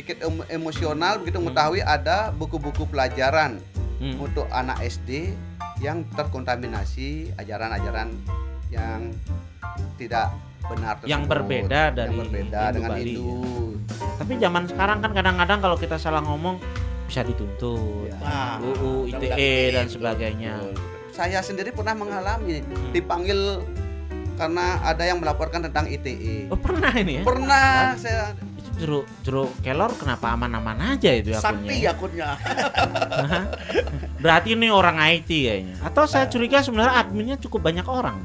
sedikit em- emosional begitu mengetahui ada buku-buku pelajaran Hmm. untuk anak SD yang terkontaminasi ajaran-ajaran yang tidak benar Yang tersebut. berbeda dari yang berbeda Hindu dengan Bali, Hindu. Tapi zaman sekarang kan kadang-kadang kalau kita salah ngomong bisa dituntut. Ya. Nah, UU ITE dan sebagainya. Saya sendiri pernah mengalami Hmm. dipanggil karena ada yang melaporkan tentang ITE. Oh pernah ini ya? Pernah saya Jeruk jeruk kelor kenapa aman-aman aja itu Sakti akunnya? akunnya. Berarti ini orang IT kayaknya. Atau saya curiga sebenarnya adminnya cukup banyak orang.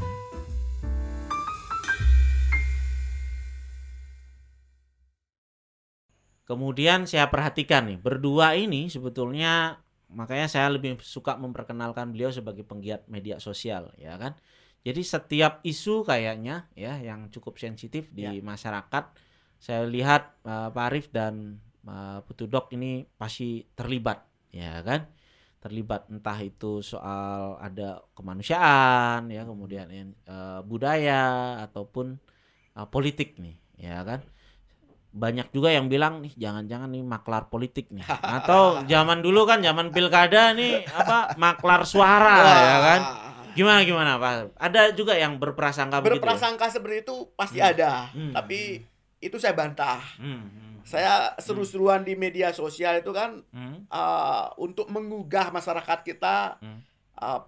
Kemudian saya perhatikan nih, berdua ini sebetulnya makanya saya lebih suka memperkenalkan beliau sebagai penggiat media sosial, ya kan? Jadi setiap isu kayaknya ya yang cukup sensitif di Ya. masyarakat, saya lihat eh, Pak Arif dan eh, Putu Dok ini pasti terlibat, ya kan? Terlibat entah itu soal ada kemanusiaan, ya kemudian eh, budaya ataupun eh, politik nih, ya kan? banyak juga yang bilang nih jangan-jangan nih maklar politik nih atau zaman dulu kan zaman pilkada nih apa maklar suara ya kan gimana gimana pak ada juga yang berprasangka begitu ya? Berprasangka seperti itu pasti Hmm. ada, Hmm. tapi itu saya bantah. Hmm, hmm, Saya seru-seruan di media sosial itu kan hmm, uh, untuk menggugah masyarakat kita Hmm. uh,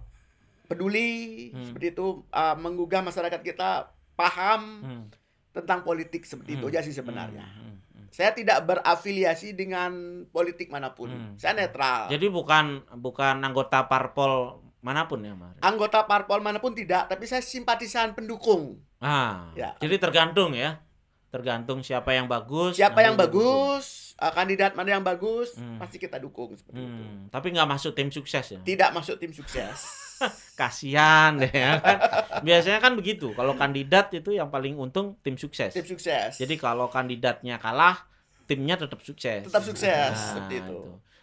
peduli Hmm. seperti itu, uh, menggugah masyarakat kita paham hmm, tentang politik seperti itu Hmm. aja sih sebenarnya. hmm, hmm. Saya tidak berafiliasi dengan politik mana pun. Hmm. Saya netral. jadi bukan bukan anggota parpol mana pun ya mas Anggota parpol mana pun tidak, tapi saya simpatisan pendukung. ah Ya. jadi tergantung ya tergantung siapa yang bagus Siapa yang bagus, uh, kandidat mana yang bagus, Hmm. pasti kita dukung seperti itu. Hmm, tapi nggak masuk tim sukses ya Tidak masuk tim sukses. kasihan deh ya kan. Biasanya kan begitu. Kalau kandidat itu yang paling untung tim sukses. tim sukses. Jadi kalau kandidatnya kalah, timnya tetap sukses. tetap sukses Nah, seperti itu.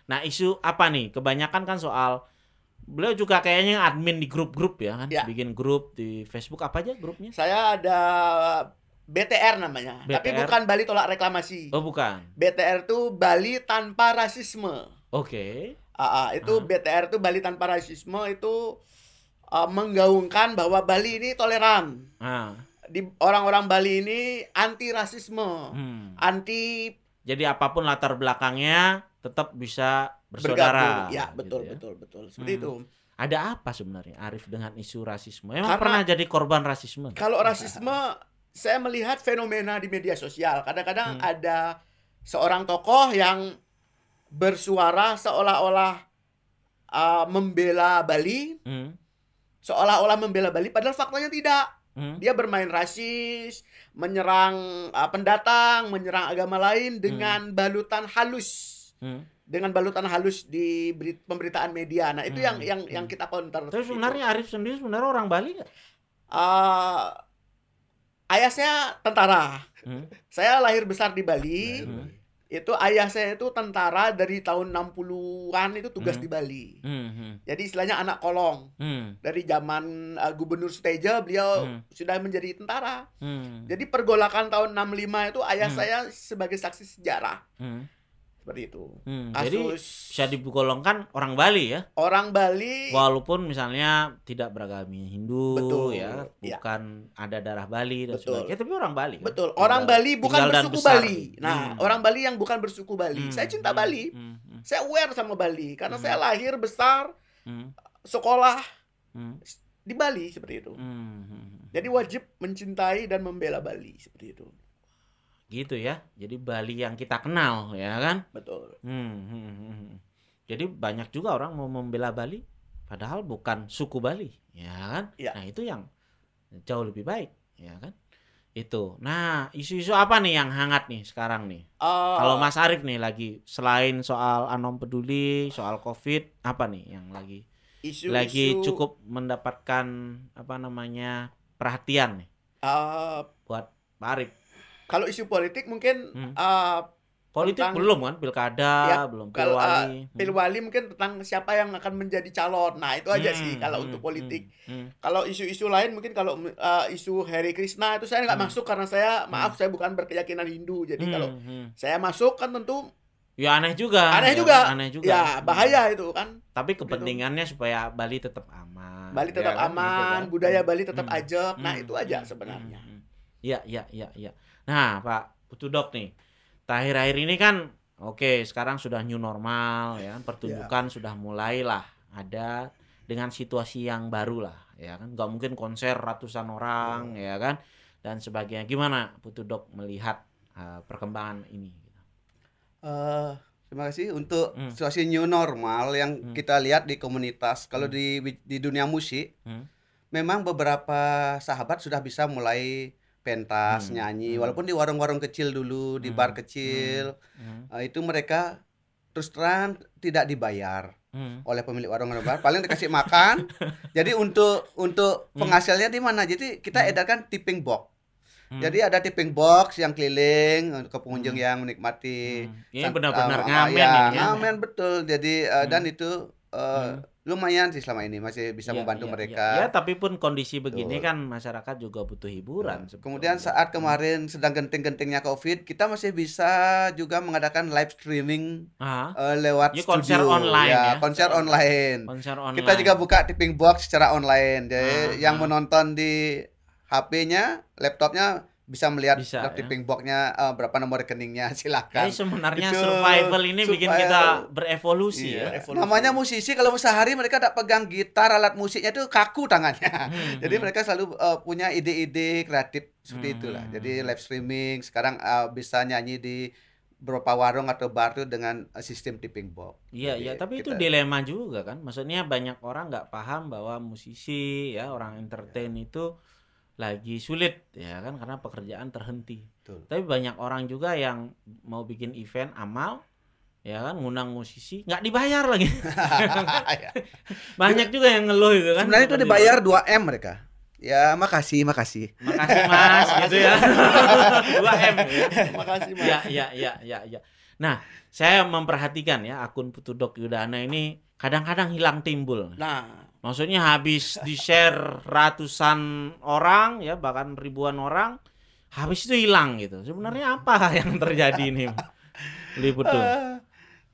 Nah, isu apa nih? Kebanyakan kan soal beliau juga kayaknya admin di grup-grup ya kan. Ya. Bikin grup di Facebook apa aja grupnya? Saya ada BTR namanya, tapi BTR? bukan Bali tolak reklamasi. Oh, bukan. BTR itu Bali tanpa rasisme. Oke. Ah, ah, itu Ah. BTR itu Bali tanpa rasisme itu ah, menggaungkan bahwa Bali ini toleran. Nah, Di orang-orang Bali ini anti rasisme, hmm. anti Jadi apa pun latar belakangnya tetap bisa bergabung. bersaudara. Ya, gitu betul ya. betul betul. Seperti Hmm. itu. Ada apa sebenarnya Arif dengan isu rasisme? Emang Karena- pernah jadi korban rasisme? Kalau rasisme saya melihat fenomena di media sosial. Kadang-kadang Hmm. ada seorang tokoh yang bersuara seolah-olah uh, membela Bali, Hmm? seolah-olah membela Bali padahal faktanya tidak. Hmm? Dia bermain rasis, menyerang uh, pendatang, menyerang agama lain dengan balutan halus. Hmm? Dengan balutan halus di beri- pemberitaan media. Nah, itu yang Hmm. yang Hmm. yang kita counter. Tapi sebenarnya Arif sendiri sebenarnya orang Bali nggak? Uh, ayah saya tentara. Hmm? Saya lahir besar di Bali. Hmm? Itu ayah saya itu tentara dari tahun 60-an itu tugas Hmm. di Bali. Hmm? Hmm? Jadi istilahnya anak kolong. Hmm? Dari zaman uh, Gubernur Suteja beliau Hmm. sudah menjadi tentara. Hmm? Jadi pergolakan tahun 65 itu ayah Hmm. saya sebagai saksi sejarah. Hmm? Seperti itu. Hmm. Jadi Kasus bisa digolongkan orang Bali ya, orang Bali walaupun misalnya tidak beragami Hindu Betul, ya, ya. bukan ada darah Bali dan Betul. sebagainya, tapi orang Bali. kan? Betul, orang Bali bukan bersuku besar. Bali. Nah, Hmm. orang Bali yang bukan bersuku Bali. Hmm. Saya cinta Hmm. Bali. Hmm. Hmm. Saya aware sama Bali karena Hmm. saya lahir besar Hmm. sekolah Hmm. di Bali seperti itu. Hmm. Hmm. Jadi wajib mencintai dan membela Bali seperti itu. Gitu ya. Jadi Bali yang kita kenal ya kan. Betul. Hmm, hmm, hmm, hmm. Jadi banyak juga orang mau membela Bali, padahal bukan suku Bali, ya kan? Ya. Nah itu yang jauh lebih baik, ya kan? Itu. Nah isu-isu apa nih yang hangat nih sekarang nih? Eh, Kalau Mas Arief nih lagi selain soal anom peduli, soal COVID, apa nih yang lagi isu, lagi isu, cukup mendapatkan apa namanya perhatian nih eh, buat Pak Arief? Kalau isu politik mungkin Hmm. eh, Politik tentang- belum kan, pilkada Ya, belum, kalau, uh, pilwali. Hmm. Pilwali mungkin tentang siapa yang akan menjadi calon. Nah, itu aja sih Hmm, kalau hmm, untuk politik. hmm, hmm. Kalau isu-isu lain mungkin kalau uh, isu Hari Krishna itu saya nggak Hmm. masuk karena saya maaf saya bukan berkeyakinan Hindu. Jadi Hmm, kalau hmm. saya masuk kan tentu ya aneh juga. Aneh ya, juga. Aneh juga. ya Hmm. bahaya itu kan. Tapi kepentingannya supaya Bali tetap aman. Bali tetap Ya kan, aman, gitu kan. budaya Bali tetap Hmm. ajak. Nah, Hmm, itu aja hmm, sebenarnya. hmm, hmm. Iya, iya, iya, iya. Nah, Pak Putudok nih. Terakhir-akhir ini kan oke, sekarang sudah new normal ya, kan, pertunjukan sudah mulailah ada dengan situasi yang baru lah, ya kan. Nggak mungkin konser ratusan orang, ya kan, dan sebagainya. Gimana Putudok melihat uh, perkembangan ini? Eh, terima kasih untuk Hmm. situasi new normal yang Hmm. kita lihat di komunitas. Kalau Hmm. di di dunia musik, Hmm. memang beberapa sahabat sudah bisa mulai pentas, Hmm. nyanyi, Hmm. walaupun di warung-warung kecil dulu, di Hmm. bar kecil, Hmm. eh, itu mereka terus terang tidak dibayar Hmm. oleh pemilik warung atau bar, paling dikasih makan. Jadi untuk untuk Hmm. penghasilnya di mana? Jadi kita Hmm. edarkan tipping box. Hmm. Jadi ada tipping box yang keliling ke pengunjung Hmm. yang menikmati. Hmm. Ini benar-benar ah, ngamen ya, ini ya. ngamen betul. Jadi eh, Hmm. dan itu eh, Hmm. Lumayan sih selama ini masih bisa Iya, membantu iya, mereka. iya. Ya, tapi pun kondisi begini Betul. kan masyarakat juga butuh hiburan. Betul. Kemudian saat kemarin sedang genting-gentingnya Covid, kita masih bisa juga mengadakan live streaming eh, lewat Ya, konser studio. online ya. konser online. konser online. Kita juga buka tipping box secara online. Jadi Ah, yang ah. menonton di HP-nya, laptopnya bisa melihat Bisa, ya. tipping box-nya eh, berapa nomor rekeningnya silakan. Jadi sebenarnya Itu survival ini bikin supaya- kita berevolusi Iya. ya. Evolusi. Namanya musisi kalau sehari mereka tidak pegang gitar alat musiknya itu kaku tangannya. Hmm, Jadi hmm. mereka selalu uh, punya ide-ide kreatif seperti Hmm, itulah. hmm, Jadi hmm. live streaming sekarang uh, bisa nyanyi di beberapa warung atau bar itu dengan uh, sistem tipping box. Iya, iya, tapi itu kita- dilema juga kan. Maksudnya banyak orang nggak paham bahwa musisi ya, orang entertain itu lagi sulit ya kan karena pekerjaan terhenti. Betul. Tapi banyak orang juga yang mau bikin event amal ya kan ngundang musisi nggak dibayar lagi. Ya. banyak juga yang ngeluh itu kan. Sebenarnya itu dibayar 2 M mereka. Ya, makasih, makasih. Makasih Mas gitu ya. 2 M ya. Makasih, Mas. Ya, ya, ya, ya, ya. Nah, saya memperhatikan ya akun Putudok Yudana ini kadang-kadang hilang timbul. Nah, Maksudnya habis di-share ratusan orang ya, bahkan ribuan orang, habis itu hilang gitu. Sebenarnya apa yang terjadi ini? Beli Putu. Ah,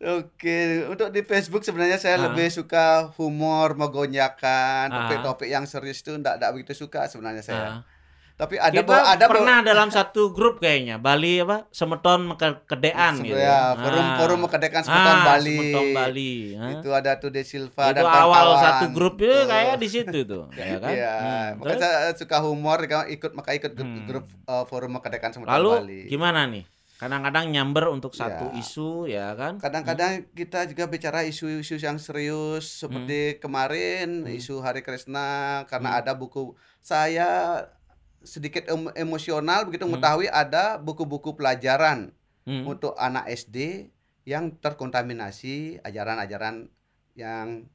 Oke, untuk di Facebook sebenarnya saya Ah. lebih suka humor, megonjakan, Ah. topik-topik yang serius itu enggak enggak begitu suka sebenarnya saya. Ah. Tapi ada Kita ada pernah dalam satu grup kayaknya Bali apa Semeton Kedean gitu. ya, forum Ah. forum kedekan Semeton Ah, Bali. Semeton Bali. Ah. Itu ada tuh De Silva itu dan awal kawan-kawan. satu grup itu Tuh. kayak di situ tuh, ya kan? Iya, Hmm, makanya terus? saya suka humor, kan ikut maka ikut grup, Hmm. grup uh, forum kedekan Semeton Lalu Bali. gimana nih? Kadang-kadang nyamber untuk satu Ya. isu ya kan? Kadang-kadang kita juga bicara isu-isu yang serius seperti kemarin Hmm. isu Hari Krishna karena Hmm. ada buku saya sedikit em- emosional begitu Hmm. mengetahui ada buku-buku pelajaran Hmm. untuk anak SD yang terkontaminasi ajaran-ajaran yang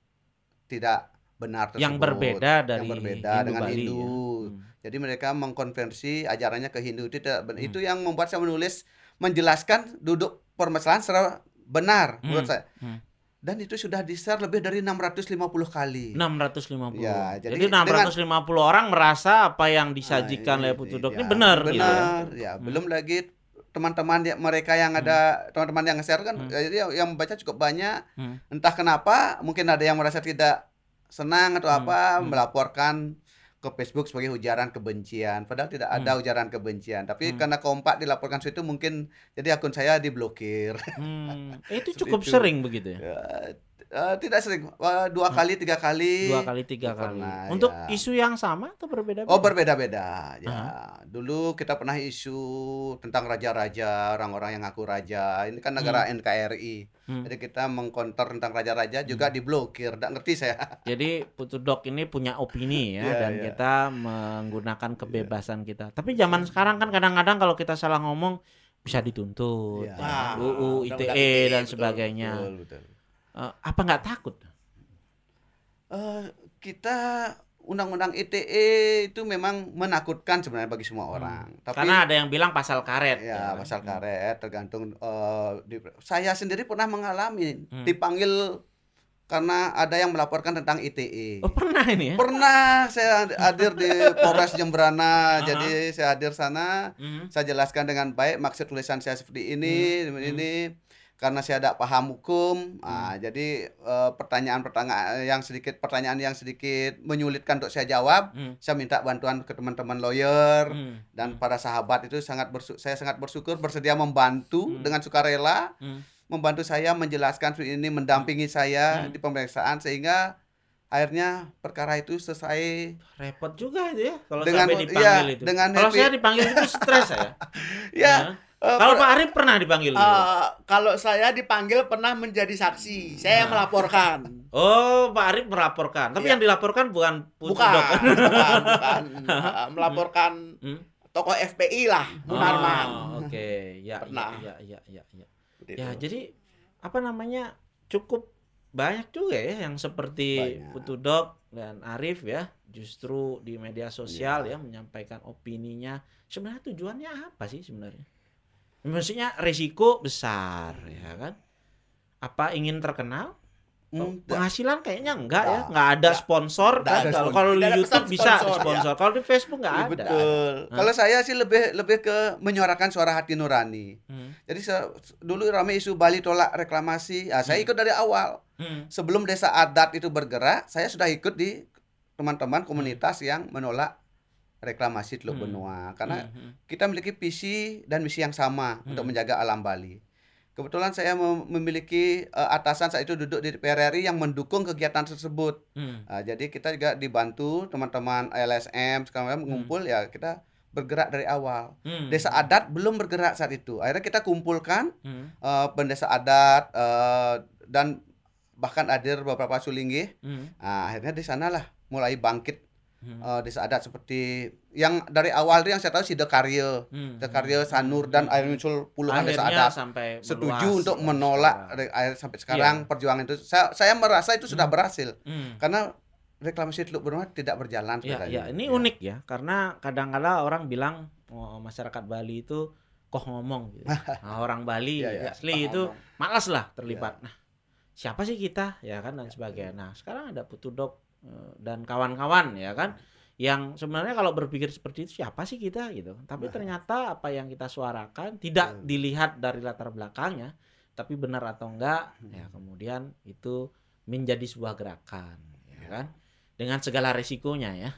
tidak benar tersebut. yang berbeda dari yang berbeda Hindu dengan Bali, ya. Hindu. Hmm. Jadi mereka mengkonversi ajarannya ke Hindu itu tidak ben- Hmm. itu yang membuat saya menulis menjelaskan duduk permasalahan secara benar menurut Hmm. saya. Hmm. Dan itu sudah di-share lebih dari 650 kali. 650. Ya, jadi, jadi 650 orang merasa apa yang disajikan Nah, oleh Putudok ini ya, benar gitu ya. Benar, ya. Hmm. Belum lagi teman-teman ya, mereka yang ada teman-teman yang nge-share kan Hmm. jadi yang, yang membaca cukup banyak. Hmm. Entah kenapa, mungkin ada yang merasa tidak senang atau Hmm, apa hmm. melaporkan ke Facebook sebagai ujaran kebencian padahal tidak ada ujaran kebencian tapi Hmm. karena kompak dilaporkan situ mungkin jadi akun saya diblokir Hmm. Itu Seperti cukup itu. sering begitu ya. Ya, eh, tidak sering Eh, dua kali tiga kali Dua kali tiga kali. Pernah, Untuk ya. isu yang sama atau berbeda-beda? Oh berbeda-beda ya. Dulu kita pernah isu tentang raja-raja, orang-orang yang ngaku raja. Ini kan negara NKRI. Hmm. Jadi kita mengkonter tentang raja-raja juga diblokir. Tidak ngerti saya. Jadi Putudok ini punya opini ya Iya, dan iya. kita menggunakan kebebasan kita. Tapi zaman sekarang kan kadang-kadang kalau kita salah ngomong bisa dituntut, Iya. ya, Ah, UU, ITE dan betul, sebagainya. Betul, betul. Eh, apa nggak takut? Eh, kita undang-undang ITE itu memang menakutkan sebenarnya bagi semua orang. Tapi Hmm. Karena ada yang bilang pasal karet. ya kan? pasal karet tergantung eh, di- saya sendiri pernah mengalami Hmm. dipanggil karena ada yang melaporkan tentang ITE. Oh pernah ini ya? Pernah saya hadir di Polres Jemberana, Aha. jadi saya hadir sana, Hmm. saya jelaskan dengan baik maksud tulisan saya seperti ini, Hmm. ini karena saya tidak paham hukum. Hmm. Nah, jadi eh, pertanyaan-pertanyaan yang sedikit pertanyaan yang sedikit menyulitkan untuk saya jawab, Hmm. saya minta bantuan ke teman-teman lawyer Hmm. dan para sahabat itu sangat bersu- saya sangat bersyukur bersedia membantu Hmm. dengan sukarela Hmm. membantu saya menjelaskan ini mendampingi saya Hmm. di pemeriksaan sehingga akhirnya perkara itu selesai Repot juga itu ya kalau Dengan- sampai dipanggil iya, itu. dengan kalau happy- saya dipanggil itu stres saya. ya eh, Kalau Pak Arif pernah dipanggil? Eh, kalau saya dipanggil pernah menjadi saksi, saya yang melaporkan. Oh, Pak Arif melaporkan. Tapi Iya. yang dilaporkan bukan Bukan, bukan, bukan. Eh, melaporkan Hmm? tokoh FPI lah, Munarman. Oh, Oke, ya, Pernah. ya, ya, ya, ya. Ya, jadi apa namanya cukup banyak juga ya yang seperti Banyak. Putu Dok dan Arif ya justru di media sosial Iya. ya menyampaikan opininya. Sebenarnya tujuannya apa sih sebenarnya? Maksudnya resiko besar ya kan? Apa ingin terkenal? Enggak. Penghasilan kayaknya enggak ya, Enggak. ada Enggak. sponsor Enggak kan? ada Kalau sponsor. kalau di YouTube bisa sponsor, ya. Kalau di Facebook enggak Iya, ada. betul. Hah? Kalau saya sih lebih lebih ke menyuarakan suara hati nurani. Hmm. Jadi dulu ramai isu Bali tolak reklamasi. Ah, saya Hmm. ikut dari awal. Hmm. Sebelum desa adat itu bergerak, saya sudah ikut di teman-teman komunitas yang menolak reklamasi Teluk Hmm. Benua karena Hmm. kita memiliki visi dan misi yang sama Hmm. untuk menjaga alam Bali. Kebetulan saya mem- memiliki eh, atasan saat itu duduk di DPR RI yang mendukung kegiatan tersebut. Hmm. Ah, jadi kita juga dibantu teman-teman LSM sekarang mengumpul ya kita bergerak dari awal. Hmm. Desa adat belum bergerak saat itu. Akhirnya kita kumpulkan Hmm. eh, pendesa adat eh, dan bahkan hadir beberapa sulinggih. Hmm. Nah, akhirnya di sanalah mulai bangkit Hmm. eh, desa adat seperti yang dari awal itu yang saya tahu Sidekarya, Hmm. Sidekarya Sanur dan akhirnya muncul puluhan desa Akhirnya adat sampai setuju meluas untuk ya, menolak re- akhir sampai sekarang perjuangan itu saya saya merasa itu sudah Hmm. berhasil Hmm. karena reklamasi Teluk Benua tidak berjalan Ya, seperti ya, ini Ya. unik ya, karena kadang-kala orang bilang oh, masyarakat Bali itu kok ngomong gitu. Nah, orang Bali Ya, ya, asli paham, itu malas lah terlibat. Nah, siapa sih kita ya kan dan sebagainya. Nah, sekarang ada Putudok dan kawan-kawan ya kan yang sebenarnya kalau berpikir seperti itu siapa sih kita gitu. Tapi Nah. ternyata apa yang kita suarakan tidak Betul. dilihat dari latar belakangnya, tapi benar atau enggak Hmm. ya kemudian itu menjadi sebuah gerakan ya kan dengan segala resikonya ya.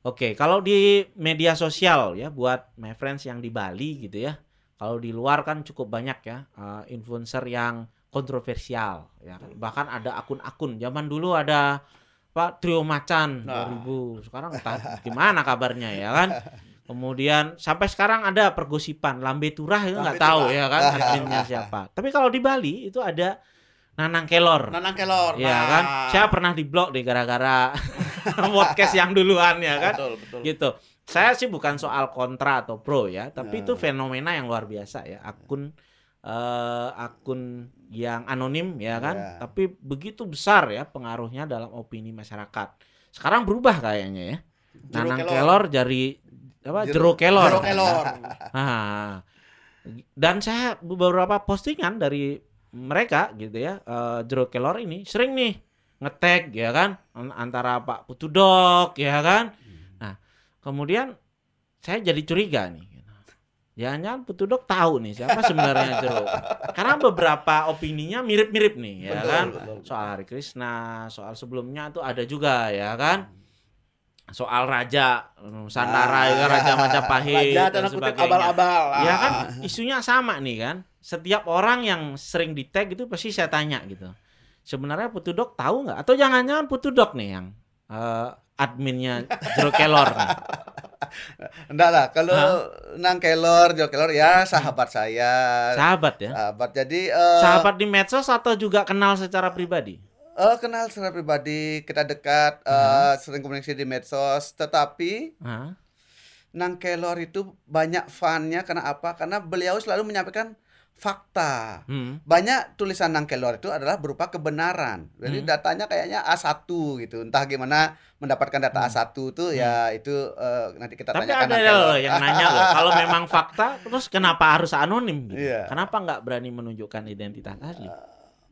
Oke, kalau di media sosial ya buat my friends yang di Bali gitu ya. Kalau di luar kan cukup banyak ya eh, influencer yang kontroversial ya. kan. Bahkan ada akun-akun. Zaman dulu ada Pak Trio Macan Nah. 2000. Sekarang entah gimana kabarnya ya kan. Kemudian sampai sekarang ada pergosipan Lambe Turah itu nggak tahu ya kan adminnya siapa. Tapi kalau di Bali itu ada Nanang Kelor. Nanang Kelor. Iya nah. kan? Saya pernah diblok deh gara-gara podcast yang duluan ya kan? Betul, betul. Gitu. Saya sih bukan soal kontra atau pro ya, tapi Ya. itu fenomena yang luar biasa ya. Akun eh, akun yang anonim ya kan, Ya. tapi begitu besar ya pengaruhnya dalam opini masyarakat. Sekarang berubah kayaknya ya. Jero Nanang Kelor. Kelor jadi apa? Jero- Jero Kelor. Jero Kelor. Ah. Dan saya beberapa postingan dari mereka gitu ya, eh Jero Kelor ini sering nih ngetag ya kan an- antara Pak Putudok ya kan. Nah, kemudian saya jadi curiga nih. Jangan-jangan Putudok tahu nih siapa sebenarnya Jero. Karena beberapa opininya mirip-mirip nih ya Betul, kan. betul. Soal Hari Krishna, soal sebelumnya tuh ada juga ya kan. Soal raja Nusantara Ah, juga ya. raja Majapahit Raja dan kutip sebagainya. abal-abal. Ya Ah. kan isunya sama nih kan. Setiap orang yang sering di tag itu pasti saya tanya gitu. Sebenarnya Putudok tahu nggak? Atau jangan-jangan Putudok nih yang eh, adminnya Jero Kelor. Enggak lah, kalau Nang Kelor, Jo Kelor ya sahabat saya. Sahabat ya. Sahabat. Jadi eh, Sahabat di medsos atau juga kenal secara pribadi? eh, kenal secara pribadi, kita dekat, eh, sering komunikasi di medsos, tetapi? Nang Kelor itu banyak fannya karena apa? Karena beliau selalu menyampaikan fakta. Hmm. Banyak tulisan Nang Kelor itu adalah berupa kebenaran. Jadi Hmm. datanya kayaknya A1 gitu. Entah gimana mendapatkan data Hmm. A1 itu ya itu eh, nanti kita Tapi tanyakan ada loh Kelor. yang nanya loh, kalau memang fakta, terus kenapa harus anonim? Gitu? Iya. Kenapa nggak berani menunjukkan identitas asli?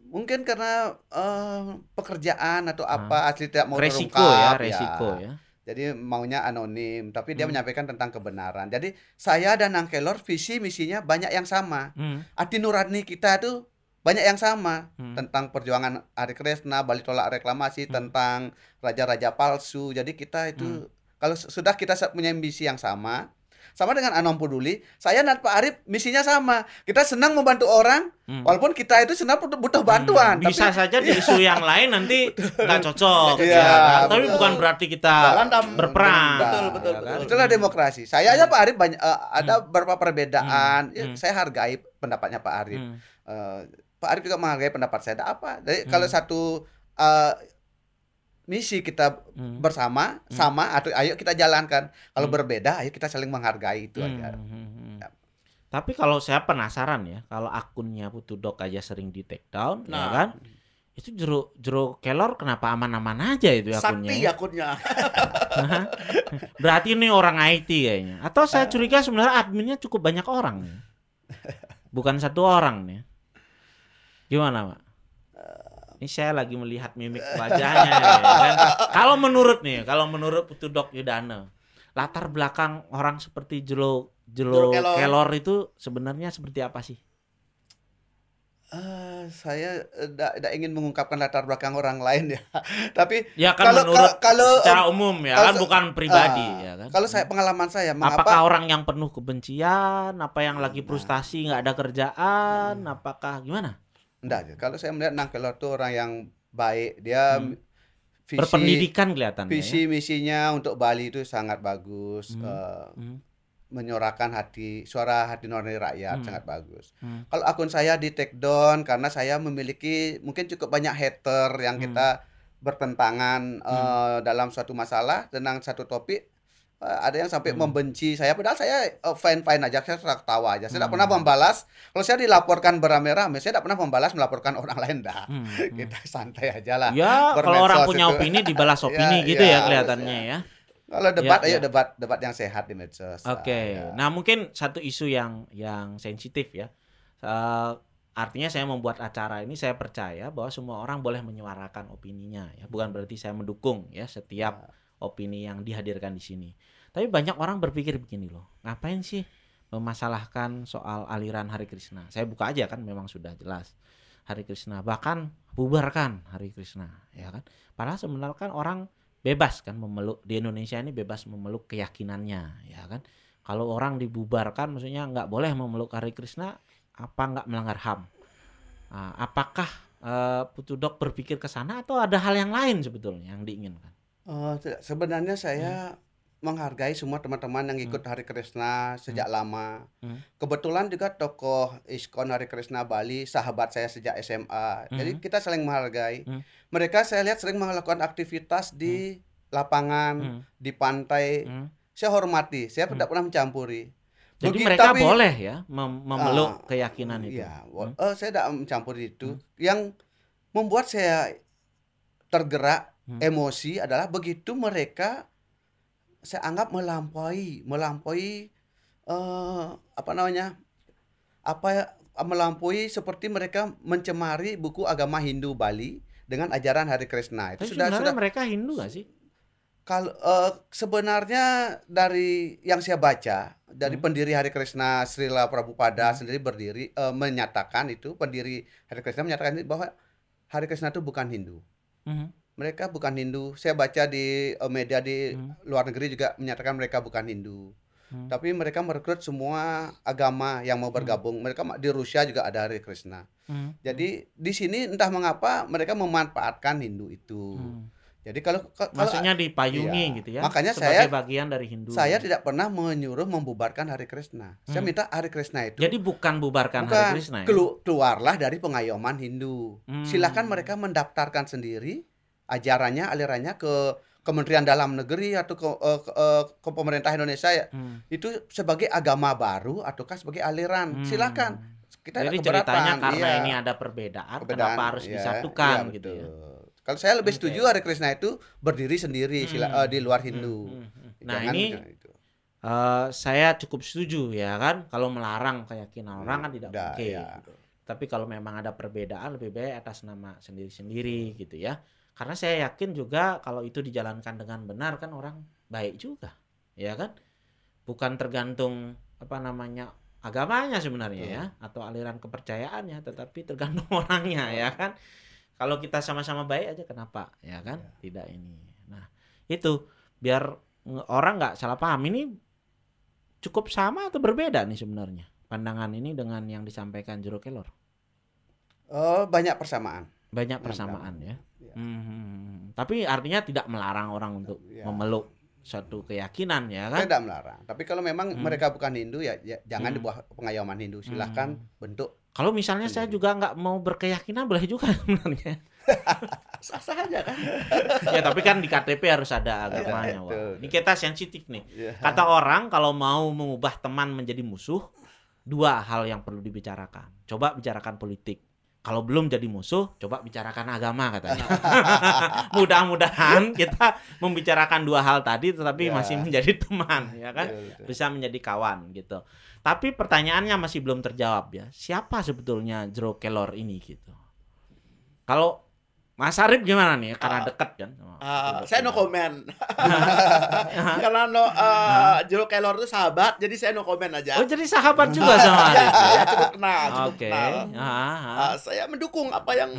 Mungkin karena eh, pekerjaan atau apa asli tidak mau Ah. resiko terungkap, ya, resiko ya. Jadi maunya anonim, tapi dia Hmm. menyampaikan tentang kebenaran. Jadi saya dan Nang Kelor visi misinya banyak yang sama. Hmm. Hati nurani kita tuh banyak yang sama Hmm. tentang perjuangan Hari Kresna, Bali tolak reklamasi, Hmm. tentang raja-raja palsu. Jadi kita itu kalau s- sudah kita punya misi yang sama, sama dengan Anom Peduli, saya dan Pak Arif misinya sama. Kita senang membantu orang, Hmm. walaupun kita itu senang butuh, butuh bantuan. Hmm, Bisa tapi saja di isu yang lain nanti nggak cocok. Iya, ya kan? Tapi betul. bukan berarti kita Berantem. berperang. Betul, betul, ya kan? betul. itulah demokrasi. Saya aja Pak Arif banyak eh, ada beberapa perbedaan. Hmm. Ya, Hmm. Saya hargai pendapatnya Pak Arif. Hmm. Eh, Pak Arif juga menghargai pendapat saya. Ada apa? Jadi Hmm. kalau satu eh, misi kita Hmm. bersama sama atau ayo kita jalankan. Kalau Hmm. berbeda ayo kita saling menghargai itu Hmm, aja. hmm, hmm. Ya. Tapi kalau saya penasaran ya, kalau akunnya Putudok aja sering di take down, ya Nah. kan? Itu jeruk jeruk kelor kenapa aman-aman aja itu akunnya? Sakti ya? akunnya. Berarti ini orang IT kayaknya. Atau saya Eh. curiga sebenarnya adminnya cukup banyak orang. Bukan satu orang nih. Gimana, Pak? Ini saya lagi melihat mimik wajahnya ya, kan? Kalau menurut nih, kalau menurut Putudok Yudana, latar belakang orang seperti Jelo Jelo Jelo Kelor. Kelor itu sebenarnya seperti apa sih? Eh, saya tidak ingin mengungkapkan latar belakang orang lain ya. Tapi Ya kan Kalau- menurut kalau- kalau, secara umum ya kalau kan bukan pribadi ah, ya kan. kalau saya pengalaman saya Apakah mengapa orang yang penuh kebencian, apa yang lagi Nah. frustasi nggak ada kerjaan, apakah gimana? Enggak, kalau saya melihat Nang Kelor itu orang yang baik, dia Hmm. visi Berpendidikan kelihatannya. visi misinya untuk Bali itu sangat bagus. Hmm. eh, Hmm. menyuarakan hati suara hati nurani rakyat Hmm. sangat bagus. Hmm. Kalau akun saya di take down karena saya memiliki mungkin cukup banyak hater yang Hmm. kita bertentangan eh, dalam suatu masalah tentang satu topik ada yang sampai Hmm. membenci saya padahal saya fine fine aja saya ketawa aja saya tidak Hmm. pernah membalas kalau saya dilaporkan beramai-ramai saya tidak pernah membalas melaporkan orang lain dah Hmm, hmm. kita santai aja lah Ya, kalau orang punya itu. opini dibalas opini Ya, gitu ya, ya kelihatannya ya. kalau debat Ya, ayo ya. debat debat yang sehat di medsos Oke. Ah, ya. Nah, mungkin satu isu yang yang sensitif ya. Eh, artinya saya membuat acara ini saya percaya bahwa semua orang boleh menyuarakan opininya ya. Bukan berarti saya mendukung ya setiap opini yang dihadirkan di sini. Tapi banyak orang berpikir begini loh. Ngapain sih memasalahkan soal aliran Hari Krishna? Saya buka aja kan memang sudah jelas. Hari Krishna bahkan bubarkan Hari Krishna ya kan. Padahal sebenarnya kan orang bebas kan memeluk di Indonesia ini bebas memeluk keyakinannya ya kan kalau orang dibubarkan maksudnya nggak boleh memeluk Hari Krishna apa nggak melanggar HAM Nah, apakah eh, Putudok berpikir ke sana atau ada hal yang lain sebetulnya yang diinginkan Oh, tidak. Sebenarnya saya menghargai semua teman-teman yang ikut Hari Krishna sejak lama. Hmm. Kebetulan juga tokoh ISKON Hari Krishna Bali, sahabat saya sejak SMA. Jadi Hmm. kita saling menghargai. Hmm. Mereka saya lihat sering melakukan aktivitas di lapangan, Hmm. di pantai. Hmm. Saya hormati, saya Hmm. tidak pernah mencampuri. jadi Begi- mereka tapi- boleh ya mem- memeluk Ah, keyakinan itu wa- Hmm. eh, saya tidak mencampuri itu. Yang membuat saya tergerak Hmm. emosi adalah begitu mereka saya anggap melampaui, melampaui eh, apa namanya? Apa ya, melampaui seperti mereka mencemari buku agama Hindu Bali dengan ajaran Hari Krishna. Itu tapi sudah sudah mereka Hindu gak sih kalau eh, sebenarnya dari yang saya baca dari Hmm. pendiri Hari Krishna Srila Prabhupada sendiri berdiri eh, menyatakan itu pendiri Hari Krishna menyatakan bahwa Hari Krishna itu bukan Hindu. Mhm. Mereka bukan Hindu. Saya baca di eh, media di Hmm. luar negeri juga menyatakan mereka bukan Hindu. Hmm. Tapi mereka merekrut semua agama yang mau bergabung. Mereka ma- di Rusia juga ada Hari Krishna. Hmm. Jadi di sini entah mengapa mereka memanfaatkan Hindu itu. Hmm. Jadi kalau kalau maksudnya dipayungi Iya. gitu ya Makanya sebagai saya- bagian dari Hindu Saya tidak pernah menyuruh membubarkan Hari Krishna. Saya Hmm. minta Hari Krishna itu jadi bukan bubarkan bukan Hari Krishna ya? kelu- keluarlah dari pengayoman Hindu. Hmm. Silakan mereka mendaftarkan sendiri ajarannya, alirannya ke Kementerian Dalam Negeri atau ke, eh, ke, eh, ke pemerintah Indonesia ya. Hmm. Itu sebagai agama baru ataukah sebagai aliran. Hmm. Silakan. kita Jadi ceritanya karena iya. ini ada perbedaan, Perbedaan, kenapa harus iya, disatukan iya, gitu ya. Kalau saya lebih setuju Hare Krishna itu berdiri sendiri sila- Hmm. eh, di luar Hindu. Hmm, hmm, hmm. Nah Jangan ini itu. eh, saya cukup setuju ya kan, kalau melarang keyakinan orang kan tidak oke. ya. gitu. Tapi kalau memang ada perbedaan lebih baik atas nama sendiri-sendiri gitu ya. Karena saya yakin juga kalau itu dijalankan dengan benar kan orang baik juga, ya kan? Bukan tergantung apa namanya agamanya sebenarnya ya atau aliran kepercayaannya, tetapi tergantung orangnya ya kan. Kalau kita sama-sama baik aja kenapa ya kan? Tidak ini. Nah, itu biar orang nggak salah paham ini cukup sama atau berbeda nih sebenarnya pandangan ini dengan yang disampaikan Jero Kelor. Oh, banyak persamaan. Banyak persamaan ya. Ya. Hmm, Tapi artinya tidak melarang orang untuk Ya. memeluk suatu keyakinan ya kan? Tidak melarang. Tapi kalau memang Hmm. mereka bukan Hindu ya, ya jangan Hmm. di bawah pengayoman Hindu. Silahkan Hmm. bentuk Kalau misalnya saya Sendiri. juga nggak mau berkeyakinan boleh juga sebenarnya. Sah-sah aja kan. ya tapi kan di KTP harus ada agamanya. Iya, Wah. betul. Ini kita sensitif nih. ya. Kata orang kalau mau mengubah teman menjadi musuh, dua hal yang perlu dibicarakan. Coba bicarakan politik. Kalau belum jadi musuh, coba bicarakan agama katanya. Mudah-mudahan kita membicarakan dua hal tadi tetapi Ya. masih menjadi teman, ya kan? Betul, betul. Bisa menjadi kawan gitu. Tapi pertanyaannya masih belum terjawab ya. Siapa sebetulnya Jero Kelor ini gitu? Kalau Mas Arif gimana nih? Karena Ah, dekat kan. Ah, Jero saya no comment. Karena no uh, Jero Kelor itu sahabat, jadi saya no comment aja. Oh jadi sahabat juga sama ya, Arif. ya? ya, cukup kenal, cukup Oke. kenal. Ah, ah. Ah, saya mendukung apa yang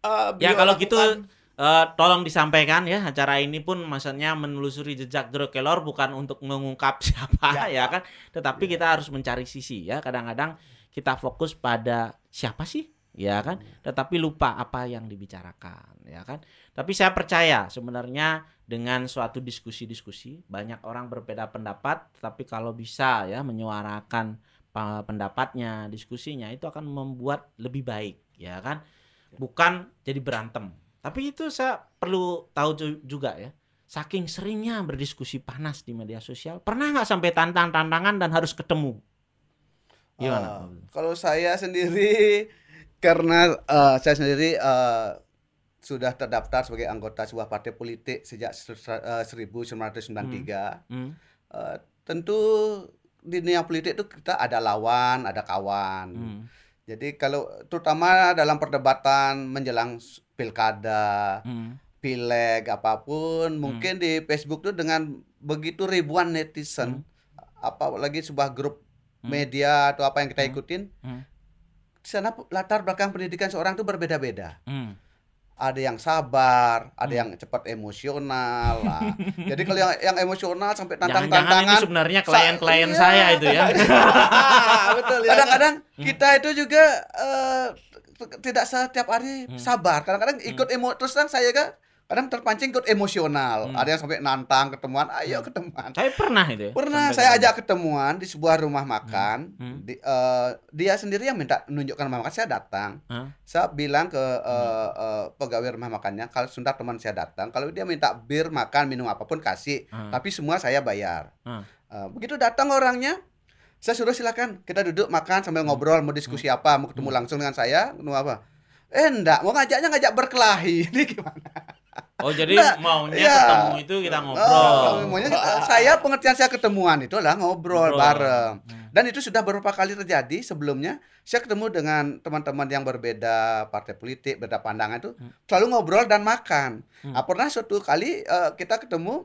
uh, Ya kalau gitu eh, tolong disampaikan ya acara ini pun maksudnya menelusuri jejak Jero Kelor bukan untuk mengungkap siapa ya, kan, tetapi kita harus mencari sisi ya. Kadang-kadang kita fokus pada siapa sih ya kan, tetapi lupa apa yang dibicarakan ya kan. Tapi saya percaya sebenarnya dengan suatu diskusi-diskusi banyak orang berbeda pendapat, tapi kalau bisa ya menyuarakan pa- pendapatnya, diskusinya itu akan membuat lebih baik ya kan bukan jadi berantem. Tapi itu saya perlu tahu ju- juga ya. Saking seringnya berdiskusi panas di media sosial, pernah nggak sampai tantang-tantangan dan harus ketemu? Gimana? Abdul? kalau saya sendiri karena eh, saya sendiri eh, sudah terdaftar sebagai anggota sebuah partai politik sejak se- se- eh, 1993. Hmm, Eh, tentu di dunia politik itu kita ada lawan, ada kawan. hmm, Jadi kalau terutama dalam perdebatan menjelang pilkada, hmm, pileg apa pun, mungkin di Facebook tuh dengan begitu ribuan netizen, apalagi sebuah grup Hmm. media atau apa yang kita Hmm. ikutin, hmm, sana latar belakang pendidikan seorang itu berbeda-beda. hmm. Ada yang sabar, ada Hmm. yang cepat emosional. lah. Jadi kalau yang, yang emosional sampai ini tantang-tantangan, sebenarnya klien-klien Sa- saya iya. itu ya. betul ya. kadang-kadang Hmm. kita itu juga t- tidak setiap hari Hmm. sabar. Kadang-kadang ikut emo terus terang saya kan kadang terpancing ikut emosional. Hmm. Ada yang sampai nantang ketemuan, ayo ketemuan. Saya pernah itu ya. Pernah sampai saya ajak ketemuan di sebuah rumah makan. Hmm. Di- eh, dia sendiri yang minta menunjukkan rumah makan, saya datang. Hah? Saya bilang ke Hmm. eh, pegawai rumah makannya, kalau sudah teman saya datang, kalau dia minta bir, makan, minum apa pun kasih, Ah. tapi semua saya bayar. Ah. Eh, begitu datang orangnya, saya suruh silakan kita duduk makan sambil Hmm. ngobrol, mau diskusi apa, mau ketemu langsung dengan saya, ketemu apa? Eh enggak, mau ngajaknya ngajak berkelahi. Ini gimana? Oh jadi Nggak, maunya iya. ketemu itu kita Oh, ngobrol. maunya kita- saya pengertian saya ketemuan itu adalah ngobrol, Ngobrol. bareng. Hmm. Dan itu sudah beberapa kali terjadi sebelumnya. Saya ketemu dengan teman-teman yang berbeda partai politik, berbeda pandangan itu Hmm. selalu ngobrol dan makan. Hmm. Nah, pernah suatu kali eh, kita ketemu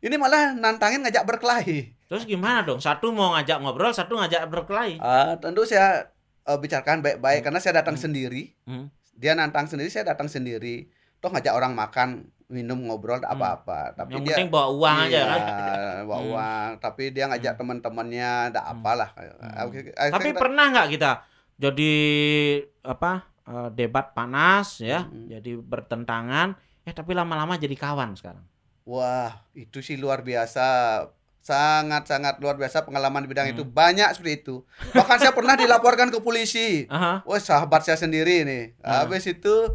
ini malah nantangin ngajak berkelahi. Terus gimana dong? Satu mau ngajak ngobrol, satu ngajak berkelahi. Ah, tentu saya eh, bicarakan baik-baik karena saya datang Hmm. sendiri. Hmm. Dia nantang sendiri, saya datang sendiri. Toh ngajak orang makan, minum, ngobrol Hmm. apa-apa. Tapi Yang dia penting bawa uang aja Iya, kan. bawa Hmm. uang. Tapi dia ngajak Hmm. teman-temannya, tak Hmm. apalah. Hmm. Akhirnya Tapi pernah nggak kita jadi apa eh, debat panas ya, Hmm. jadi bertentangan, eh tapi lama-lama jadi kawan sekarang. Wah, itu sih luar biasa. Sangat-sangat luar biasa pengalaman di bidang Hmm. itu. Banyak seperti itu. Bahkan saya pernah dilaporkan ke polisi. Aha. Wah, sahabat saya sendiri nih. Ah. Habis itu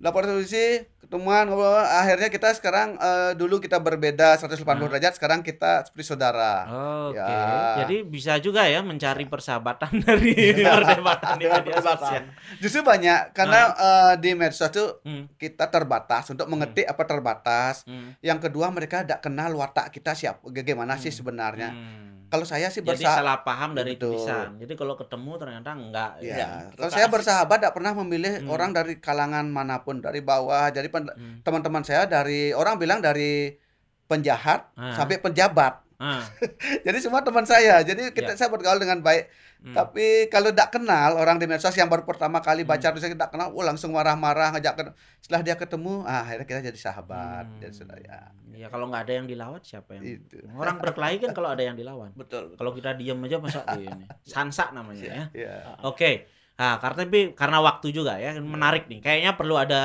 lapor solusi ketemuan ngobrol akhirnya kita sekarang eh, dulu kita berbeda 180 Ah. derajat sekarang kita seperti saudara. Oke, Ya. jadi bisa juga ya mencari persahabatan dari perdebatan di media sosial. justru banyak karena eh, di medsos tuh Hmm, kita terbatas untuk mengetik apa terbatas. Hmm, yang kedua mereka tidak kenal watak kita siapa bagaimana sih sebenarnya. Hmm. Kalau saya sih Jadi bersahabat salah paham dari Betul. tulisan. Jadi kalau ketemu ternyata enggak. Ya, Ya, kalau terus saya bersahabat tidak pernah memilih Hmm. orang dari kalangan mana pun, dari bawah. Jadi Hmm. teman-teman saya dari orang bilang dari penjahat Ah. sampai penjabat. Ah, Jadi semua teman saya. Jadi kita Ya. saya bergaul dengan baik. Hmm. Tapi kalau tidak kenal orang di medsos yang baru pertama kali baca Hmm. tulisan tidak kenal, oh langsung marah-marah ngajak ke- setelah dia ketemu, ah, akhirnya kita jadi sahabat. Hmm. Jadi sudah ya. Ya kalau nggak ada yang dilawan siapa yang Itu. orang berkelahi kan kalau ada yang dilawan. Betul. Kalau kita diem aja masa ini. Sansa namanya ya. Ya. Oke. Nah, karena tapi karena waktu juga ya menarik nih. Kayaknya perlu ada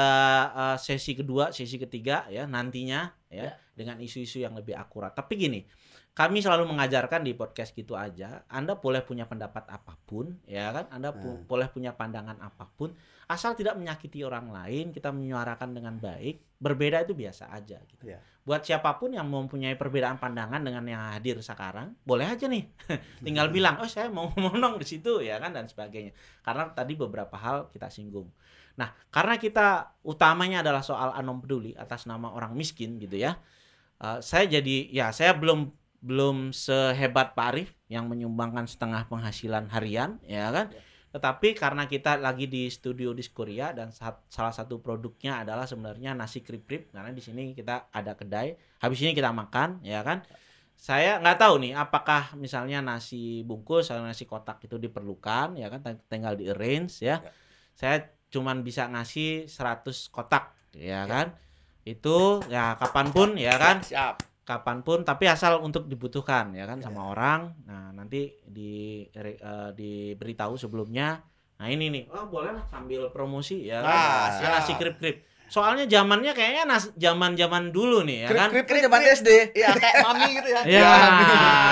eh, sesi kedua, sesi ketiga ya nantinya ya, Ya. dengan isu-isu yang lebih akurat. Tapi gini, kami selalu mengajarkan di podcast gitu aja. Anda boleh punya pendapat apa pun, ya kan? Anda pu- Hmm. boleh punya pandangan apa pun, asal tidak menyakiti orang lain. Kita menyuarakan dengan baik. Berbeda itu biasa aja. Gitu. Ya. Buat siapa pun yang mempunyai perbedaan pandangan dengan yang hadir sekarang, boleh aja nih. Tinggal bilang, oh saya mau ngomong di situ ya kan dan sebagainya. Karena tadi beberapa hal kita singgung. Nah, karena kita utamanya adalah soal anom peduli atas nama orang miskin gitu ya. eh, saya jadi ya saya belum belum sehebat Pak Arif yang menyumbangkan setengah penghasilan harian ya kan. Tetapi karena kita lagi di studio Diskoria dan sat- salah satu produknya adalah sebenarnya nasi krip-krip karena di sini kita ada kedai. Habis ini kita makan ya kan. Saya nggak tahu nih apakah misalnya nasi bungkus atau nasi kotak itu diperlukan ya kan Ting- tinggal di arrange ya. Ya. Saya cuman bisa ngasih 100 kotak ya kan. Itu ya kapan pun ya kan Siap. Kapan pun tapi asal untuk dibutuhkan ya kan Ya. sama orang nah nanti di eh, diberitahu sebelumnya nah ini nih oh boleh lah sambil promosi ya Nah, kan. Ya, nasi krip krip soalnya zamannya kayaknya nas zaman zaman dulu nih ya kan Krip-krip Krip, zaman krip. SD. Iya, kayak mami gitu ya. ya Ya.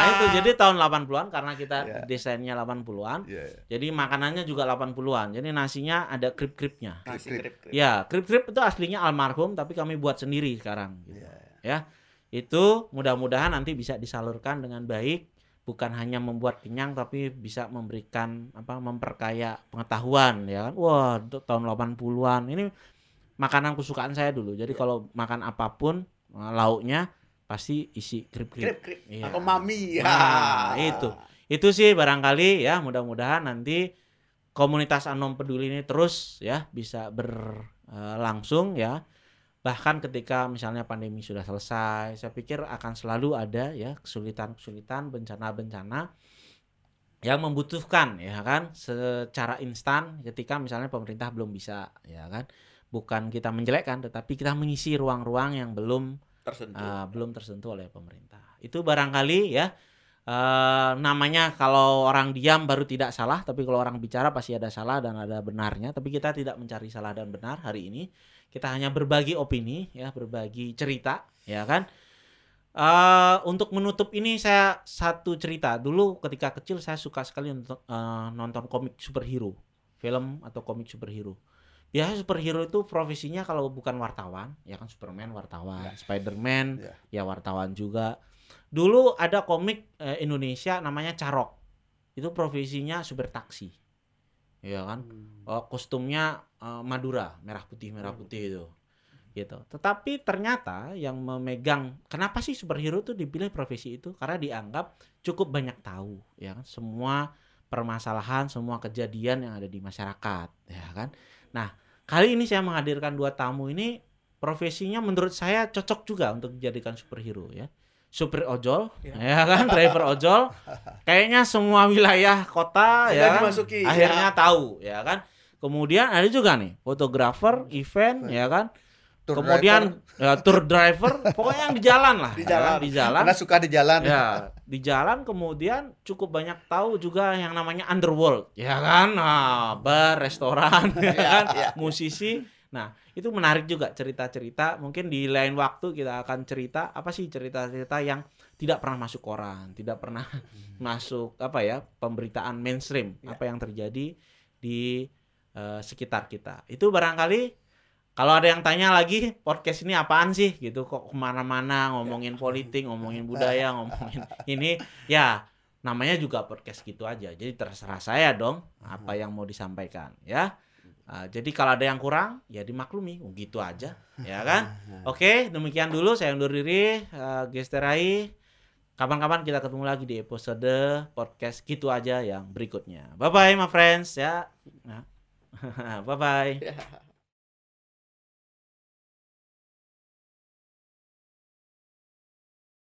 itu jadi tahun 80-an karena kita Ya. desainnya 80-an Ya. jadi makanannya juga 80-an jadi nasinya ada krip kripnya Nasi Krip. krip. krip. ya krip krip itu aslinya almarhum tapi kami buat sendiri sekarang gitu. Ya. ya itu mudah-mudahan nanti bisa disalurkan dengan baik bukan hanya membuat kenyang tapi bisa memberikan apa memperkaya pengetahuan ya kan wah untuk tahun 80-an ini makanan kesukaan saya dulu jadi kalau makan apa pun eh, lauknya pasti isi krip-krip Krip krip. Iya. Atau mami. Ya. Nah, itu. itu sih barangkali ya mudah-mudahan nanti komunitas Anom Peduli ini terus ya bisa berlangsung ya bahkan ketika misalnya pandemi sudah selesai saya pikir akan selalu ada ya kesulitan-kesulitan bencana-bencana yang membutuhkan ya kan secara instan ketika misalnya pemerintah belum bisa ya kan bukan kita menjelekkan tetapi kita mengisi ruang-ruang yang belum Tersentuh. uh, belum tersentuh oleh pemerintah. Itu barangkali ya uh, namanya kalau orang diam baru tidak salah, tapi kalau orang bicara pasti ada salah dan ada benarnya. Tapi kita tidak mencari salah dan benar hari ini. Kita hanya berbagi opini, ya berbagi cerita, ya kan. Uh, untuk menutup ini saya satu cerita dulu ketika kecil saya suka sekali untuk uh, nonton komik superhero, film atau komik superhero. Biasanya superhero itu profesinya kalau bukan wartawan, ya kan Superman wartawan, Spiderman Ya. ya wartawan juga. Dulu ada komik eh, Indonesia namanya Carok. Itu profesinya supir taksi. Ya kan? Oh, kostumnya eh, Madura, merah putih merah putih itu. Gitu. Tetapi ternyata yang memegang kenapa sih superhero itu dipilih profesi itu? Karena dianggap cukup banyak tahu, ya kan? Semua permasalahan, semua kejadian yang ada di masyarakat, ya kan? Nah, kali ini saya menghadirkan dua tamu ini profesinya menurut saya cocok juga untuk dijadikan superhero ya. Supir ojol, Ya. ya kan, driver ojol. Kayaknya semua wilayah kota Sudah ya kan, dimasuki, akhirnya ya. tahu, ya kan. Kemudian ada juga nih fotografer, event, ya kan. Tour Kemudian ya, tour driver, pokoknya yang di jalan lah, Di ya kan, jalan. di jalan. Karena suka di jalan. Ya, di jalan kemudian cukup banyak tahu juga yang namanya underworld, ya kan? Nah, bar, restoran, ya kan? iya. Musisi. Nah, itu menarik juga cerita-cerita. Mungkin di lain waktu kita akan cerita apa sih cerita-cerita yang tidak pernah masuk koran, tidak pernah masuk apa ya, pemberitaan mainstream, Ya. apa yang terjadi di eh, sekitar kita. Itu barangkali kalau ada yang tanya lagi podcast ini apaan sih? Gitu kok ke mana-mana ngomongin politik ngomongin budaya ngomongin ini. Ya namanya juga podcast gitu aja. Jadi terserah saya dong apa yang mau disampaikan ya Ah, jadi kalau ada yang kurang ya dimaklumi. Oh, gitu aja ya kan? Oke demikian dulu. Saya undur diri uh, Gesterai kapan-kapan kita ketemu lagi di episode podcast gitu aja yang berikutnya. Bye bye my friends ya. Bye bye Ya.